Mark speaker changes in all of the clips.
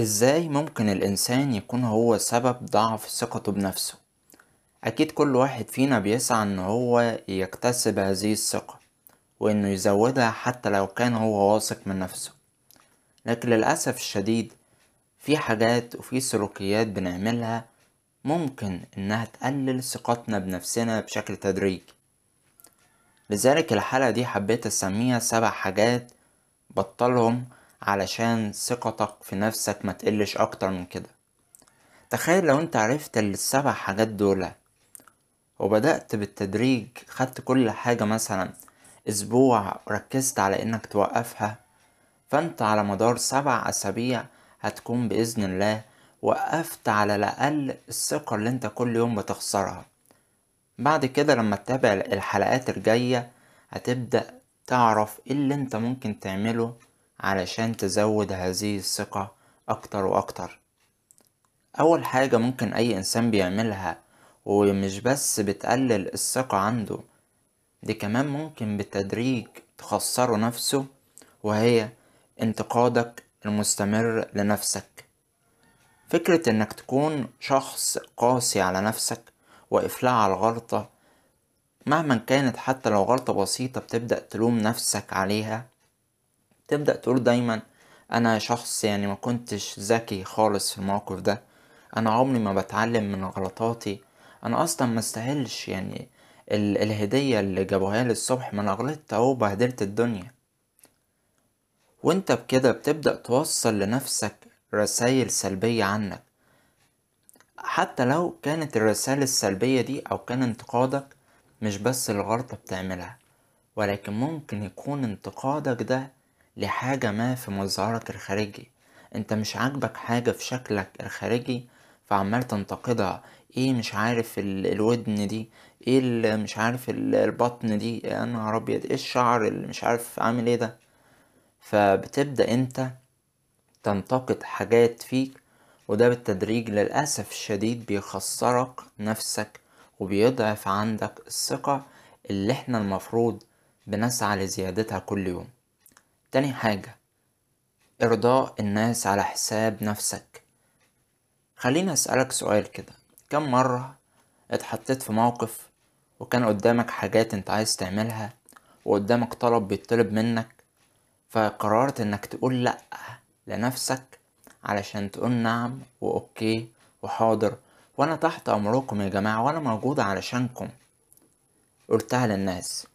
Speaker 1: إزاي ممكن الإنسان يكون هو سبب ضعف ثقته بنفسه؟ أكيد كل واحد فينا بيسعى إن هو يكتسب هذه الثقة وإنه يزودها حتى لو كان هو واثق من نفسه لكن للأسف الشديد في حاجات وفي سلوكيات بنعملها ممكن إنها تقلل ثقتنا بنفسنا بشكل تدريجي لذلك الحلقة دي حبيت أسميها سبع حاجات بطلهم علشان ثقتك في نفسك ما تقلش أكتر من كده. تخيل لو أنت عرفت السبع حاجات دول وبدأت بالتدريج خدت كل حاجة مثلا أسبوع ركزت على إنك توقفها فأنت على مدار سبع أسابيع هتكون بإذن الله وقفت على الأقل الثقة اللي أنت كل يوم بتخسرها. بعد كده لما تتابع الحلقات الجاية هتبدأ تعرف إيه اللي أنت ممكن تعمله علشان تزود هذه الثقة أكتر وأكتر. أول حاجة ممكن أي إنسان بيعملها ومش بس بتقلل الثقة عنده دي كمان ممكن بالتدريج تخسره نفسه وهي انتقادك المستمر لنفسك. فكرة إنك تكون شخص قاسي على نفسك وإفلاع على الغلطة مهما كانت حتى لو غلطة بسيطة بتبدأ تلوم نفسك عليها تبدأ تقول دايما أنا شخص يعني ما كنتش ذكي خالص في الموقف ده. أنا عمري ما بتعلم من غلطاتي. أنا أصلا ما استاهلش يعني ال الهدية اللي جابوها لي الصبح ما أنا غلطت أهو بهدلت الدنيا. وأنت بكده بتبدأ توصل لنفسك رسائل سلبية عنك. حتى لو كانت الرسائل السلبية دي أو كان انتقادك مش بس الغلطة بتعملها ولكن ممكن يكون انتقادك ده لحاجة ما في مظهرك الخارجي. انت مش عاجبك حاجة في شكلك الخارجي فعمال تنتقدها. إيه مش عارف ال... الودن دي؟ إيه ال... مش عارف ال... البطن دي؟ يا نهار ابيض! إيه الشعر اللي مش عارف عامل إيه ده؟ فبتبدأ انت تنتقد حاجات فيك وده بالتدريج للأسف الشديد بيخسرك نفسك وبيضعف عندك الثقة اللي إحنا المفروض بنسعى لزيادتها كل يوم. تاني حاجة إرضاء الناس على حساب نفسك. خليني أسألك سؤال كده. كم مرة اتحطيت في موقف وكان قدامك حاجات انت عايز تعملها وقدامك طلب بيطلب منك فقررت إنك تقول لأ لنفسك علشان تقول نعم وأوكي وحاضر وأنا تحت أمركم يا جماعة وأنا موجود علشانكم. قلتها للناس.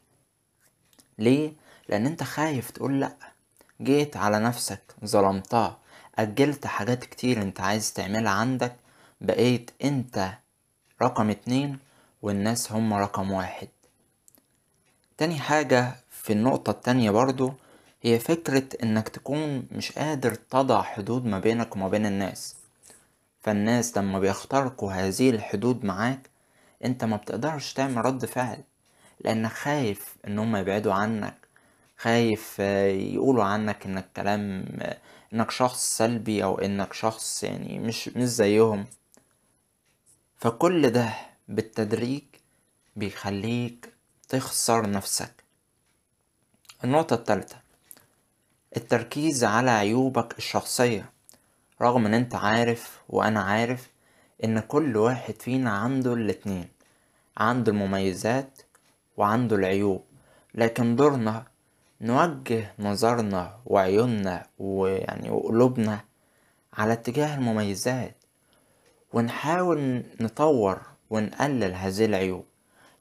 Speaker 1: ليه؟ لأن أنت خايف تقول لأ. جيت على نفسك ظلمتها أجلت حاجات كتير أنت عايز تعملها عندك بقيت أنت رقم اتنين والناس هم رقم واحد. تاني حاجة في النقطة التانية برضو هي فكرة إنك تكون مش قادر تضع حدود ما بينك وما بين الناس. فالناس لما بيخترقوا هذه الحدود معاك أنت ما بتقدرش تعمل رد فعل لأنك خايف إن هم يبعدوا عنك. خايف يقولوا عنك إنك كلام إنك شخص سلبي أو إنك شخص يعني مش مش زيهم. فكل ده بالتدريج بيخليك تخسر نفسك. النقطة التالتة التركيز على عيوبك الشخصية. رغم إن أنت عارف وأنا عارف إن كل واحد فينا عنده الاتنين عنده المميزات وعنده العيوب. لكن دورنا نوجه نظرنا وعيوننا ويعني وقلوبنا على اتجاه المميزات ونحاول نطور ونقلل هذه العيوب.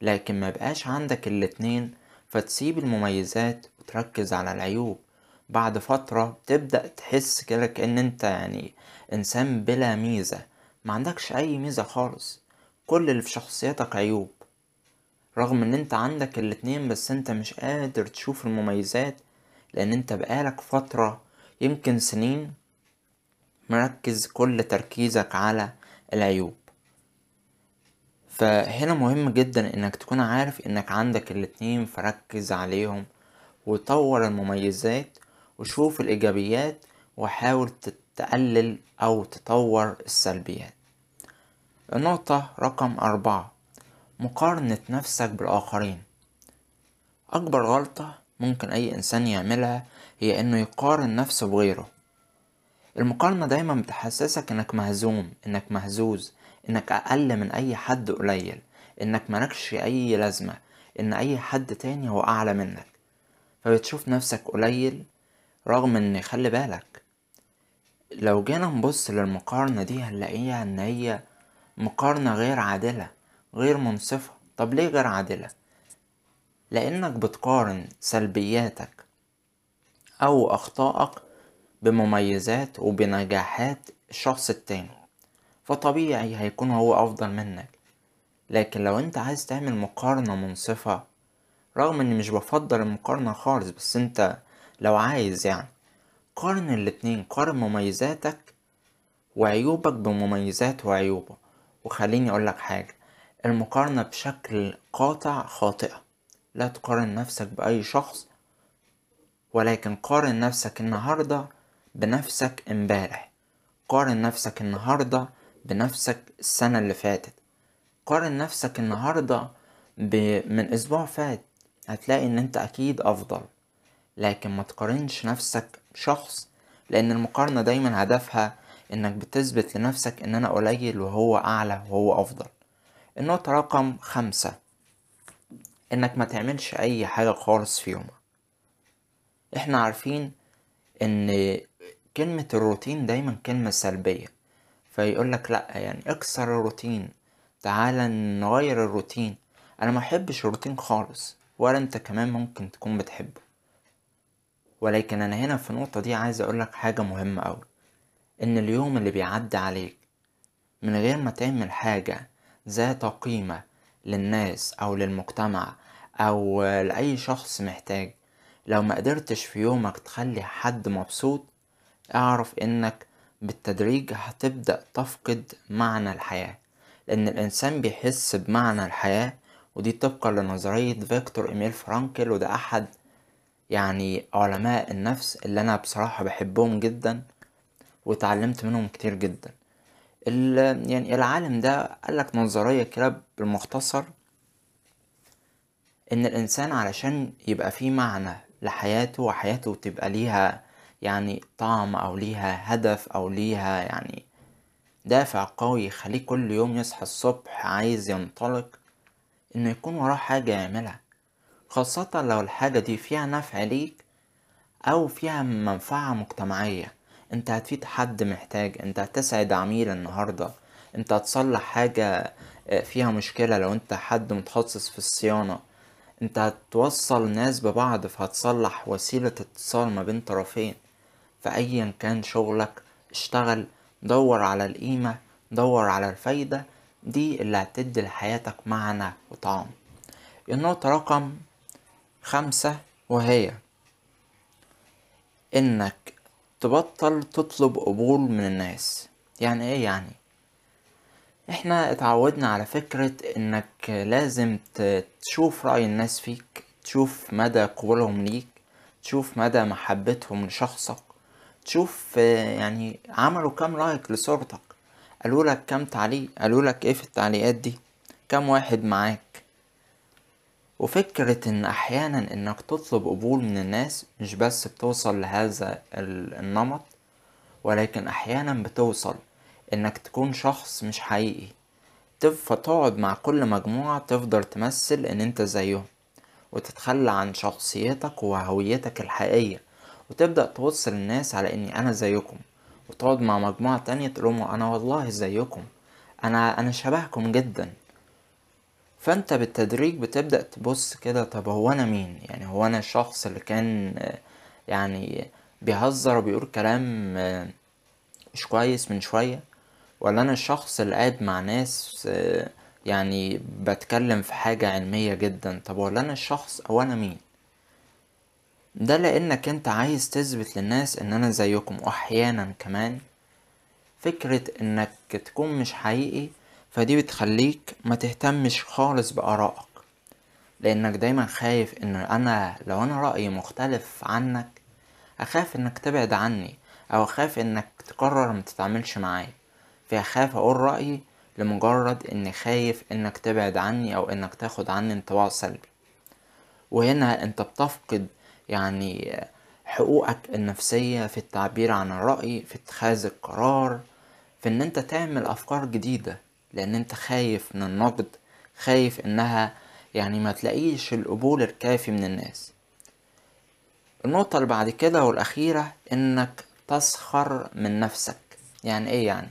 Speaker 1: لكن ما بقاش عندك الاتنين فتسيب المميزات وتركز على العيوب. بعد فترة تبدأ تحس كده كأن أنت يعني إنسان بلا ميزة. ما عندكش أي ميزة خالص. كل اللي في شخصيتك عيوب. رغم إن أنت عندك الاتنين بس أنت مش قادر تشوف المميزات لأن أنت بقالك فترة يمكن سنين مركز كل تركيزك على العيوب. فهنا مهم جدا إنك تكون عارف إنك عندك الاتنين فركز عليهم وطور المميزات وشوف الإيجابيات وحاول تقلل أو تطور السلبيات. النقطة رقم أربعة. مقارنة نفسك بالآخرين. أكبر غلطة ممكن أي إنسان يعملها هي إنه يقارن نفسه بغيره. المقارنة دايما بتحسسك إنك مهزوم إنك مهزوز إنك أقل من أي حد قليل إنك ملكش أي لازمة إن أي حد تاني هو أعلى منك. فبتشوف نفسك قليل رغم إن خلي بالك لو جينا نبص للمقارنة دي هنلاقيها إن هي مقارنة غير عادلة. غير منصفة. طب ليه غير عادلة؟ لأنك بتقارن سلبياتك أو أخطائك بمميزات وبنجاحات الشخص التاني فطبيعي هيكون هو أفضل منك. لكن لو أنت عايز تعمل مقارنة منصفة رغم إني مش بفضل المقارنة خالص بس أنت لو عايز يعني قارن الاتنين قارن مميزاتك وعيوبك بمميزات وعيوبه. وخليني أقولك حاجة المقارنة بشكل قاطع خاطئة. لا تقارن نفسك بأي شخص ولكن قارن نفسك النهاردة بنفسك امبارح. قارن نفسك النهاردة بنفسك السنة اللي فاتت. قارن نفسك النهاردة. من أسبوع فات هتلاقي إن أنت أكيد أفضل. لكن ما تقارنش نفسك بشخص لأن المقارنة دايما هدفها إنك بتثبت لنفسك إن أنا قليل وهو أعلى وهو أفضل. النقطة رقم خمسة. إنك ما تعملش أي حاجة خالص في يومك. إحنا عارفين إن كلمة الروتين دايما كلمة سلبية. فيقولك لأ يعني اكسر الروتين. تعالى نغير الروتين. أنا محبش الروتين خالص ولا أنت كمان ممكن تكون بتحبه. ولكن أنا هنا في النقطة دي عايز أقولك حاجة مهمة أوي. إن اليوم اللي بيعدي عليك من غير ما تعمل حاجة ذات قيمة للناس أو للمجتمع أو لأي شخص محتاج. لو ما قدرتش في يومك تخلي حد مبسوط اعرف إنك بالتدريج هتبدأ تفقد معنى الحياة. لأن الإنسان بيحس بمعنى الحياة ودي طبقا لنظرية فيكتور إيميل فرانكل وده أحد يعني علماء النفس اللي أنا بصراحة بحبهم جدا واتعلمت منهم كتير جدا. يعني العالم ده قالك نظرية كده بالمختصر إن الإنسان علشان يبقى فيه معنى لحياته وحياته تبقى ليها يعني طعم أو ليها هدف أو ليها يعني دافع قوي يخليه كل يوم يصحى الصبح عايز ينطلق إنه يكون وراه حاجة يعملها. خاصة لو الحاجة دي فيها نفع ليك أو فيها منفعة مجتمعية. انت هتفيد حد محتاج انت هتسعد عميل النهاردة انت هتصلح حاجة فيها مشكلة لو انت حد متخصص في الصيانة. انت هتوصل ناس ببعض فهتصلح وسيلة اتصال ما بين طرفين. فأيا كان شغلك اشتغل دور على القيمة دور على الفايدة دي اللي هتدي لحياتك معنى وطعم. النقطة رقم خمسة وهي إنك تبطل تطلب قبول من الناس. يعني إيه يعني؟ إحنا اتعودنا على فكرة إنك لازم تشوف رأي الناس فيك تشوف مدى قبولهم ليك تشوف مدى محبتهم لشخصك تشوف يعني عملوا كام لايك لصورتك. قالوا لك كام تعليق قالوا لك إيه في التعليقات دي؟ كام واحد معاك؟ وفكرة إن أحيانا إنك تطلب قبول من الناس مش بس بتوصل لهذا النمط ولكن أحيانا بتوصل إنك تكون شخص مش حقيقي. فتقعد مع كل مجموعة تفضل تمثل إن أنت زيهم وتتخلى عن شخصيتك وهويتك الحقيقية وتبدأ توصل الناس على إني أنا زيكم. وتقعد مع مجموعة تانية تقولهم أنا والله زيكم أنا أنا شبهكم جدا. فانت بالتدريج بتبدأ تبص كده طب هو أنا مين؟ يعني هو أنا الشخص اللي كان يعني بيهزر وبيقول كلام مش كويس من شوية؟ ولا أنا الشخص اللي قاعد مع ناس يعني بتكلم في حاجة علمية جدا؟ طب ولا أنا الشخص أو أنا مين؟ ده لأنك أنت عايز تثبت للناس إن أنا زيكم. واحيانا كمان فكرة إنك تكون مش حقيقي فدي بتخليك ما تهتمش خالص بآرائك. لأنك دايما خايف إن أنا لو أنا رأيي مختلف عنك أخاف إنك تبعد عني أو أخاف إنك تقرر ما تتعاملش معايا. فأخاف أقول رأيي لمجرد إني خايف إنك تبعد عني أو إنك تاخد عني انطباع سلبي. وهنا أنت بتفقد يعني حقوقك النفسية في التعبير عن الرأي في اتخاذ القرار في إن أنت تعمل أفكار جديدة. لأن أنت خايف من النقد خايف إنها يعني ما تلاقيش القبول الكافي من الناس. النقطة اللي بعد كده والأخيرة إنك تسخر من نفسك. يعني إيه يعني؟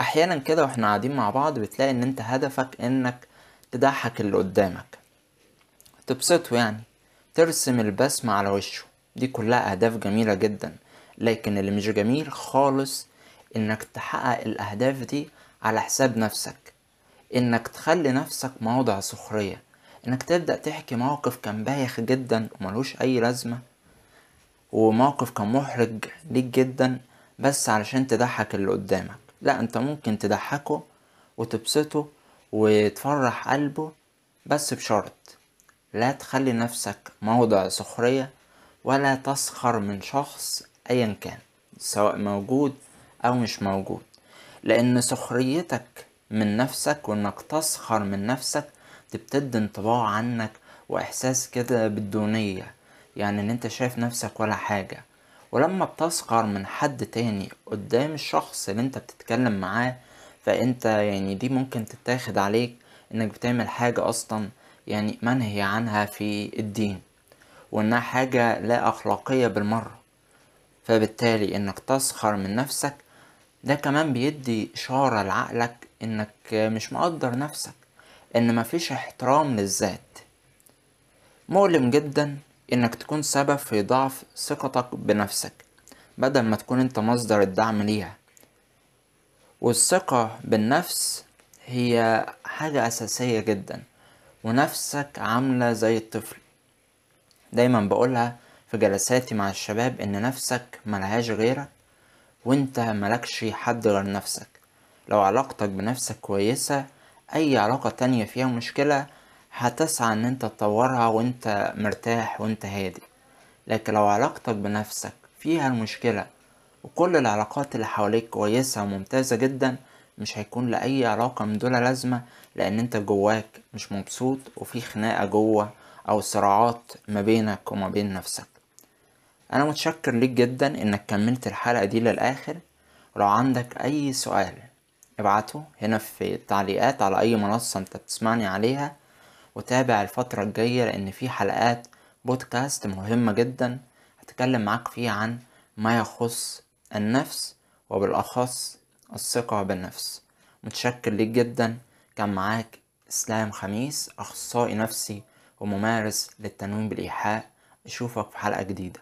Speaker 1: أحيانا كده وإحنا قاعدين مع بعض بتلاقي إن أنت هدفك إنك تضحك اللي قدامك. تبسطه يعني. ترسم البسمة على وشه. دي كلها أهداف جميلة جدا. لكن اللي مش جميل خالص إنك تحقق الأهداف دي على حساب نفسك. إنك تخلي نفسك موضع سخرية. إنك تبدأ تحكي موقف كان بايخ جدا وملوش أي لازمة. وموقف كان محرج ليك جدا بس علشان تضحك اللي قدامك. لا أنت ممكن تضحكه وتبسطه وتفرح قلبه بس بشرط. لا تخلي نفسك موضع سخرية ولا تسخر من شخص ايا كان سواء موجود أو مش موجود. لأن سخريتك من نفسك وإنك تسخر من نفسك تبتدي انطباع عنك وإحساس كده بالدونية يعني إن أنت شايف نفسك ولا حاجة. ولما بتسخر من حد تاني قدام الشخص اللي أنت بتتكلم معاه فأنت يعني دي ممكن تتاخد عليك إنك بتعمل حاجة أصلا يعني منهي عنها في الدين وإنها حاجة لا أخلاقية بالمرة. فبالتالي إنك تسخر من نفسك ده كمان بيدي إشارة لعقلك إنك مش مقدر نفسك إن مفيش احترام للذات. مؤلم جدا إنك تكون سبب في ضعف ثقتك بنفسك بدل ما تكون أنت مصدر الدعم ليها. والثقة بالنفس هي حاجة أساسية جدا ونفسك عاملة زي الطفل. دايما بقولها في جلساتي مع الشباب إن نفسك ملهاش غيرك وانت ملكش حد غير نفسك. لو علاقتك بنفسك كويسة أي علاقة تانية فيها مشكلة هتسعى إن أنت تطورها وأنت مرتاح وأنت هادي. لكن لو علاقتك بنفسك فيها المشكلة وكل العلاقات اللي حواليك كويسة وممتازة جدا مش هيكون لأي علاقة من دول لازمة لأن أنت جواك مش مبسوط وفي خناقة جوه أو صراعات ما بينك وما بين نفسك. أنا متشكر ليك جدا إنك كملت الحلقة دي للآخر. ولو عندك أي سؤال ابعته هنا في التعليقات على أي منصة أنت بتسمعني عليها وتابع الفترة الجاية لأن في حلقات بودكاست مهمة جدا هتكلم معاك فيها عن ما يخص النفس وبالأخص الثقة بالنفس. متشكر ليك جدا. كان معاك إسلام خميس أخصائي نفسي وممارس للتنويم بالإيحاء. أشوفك في حلقة جديدة.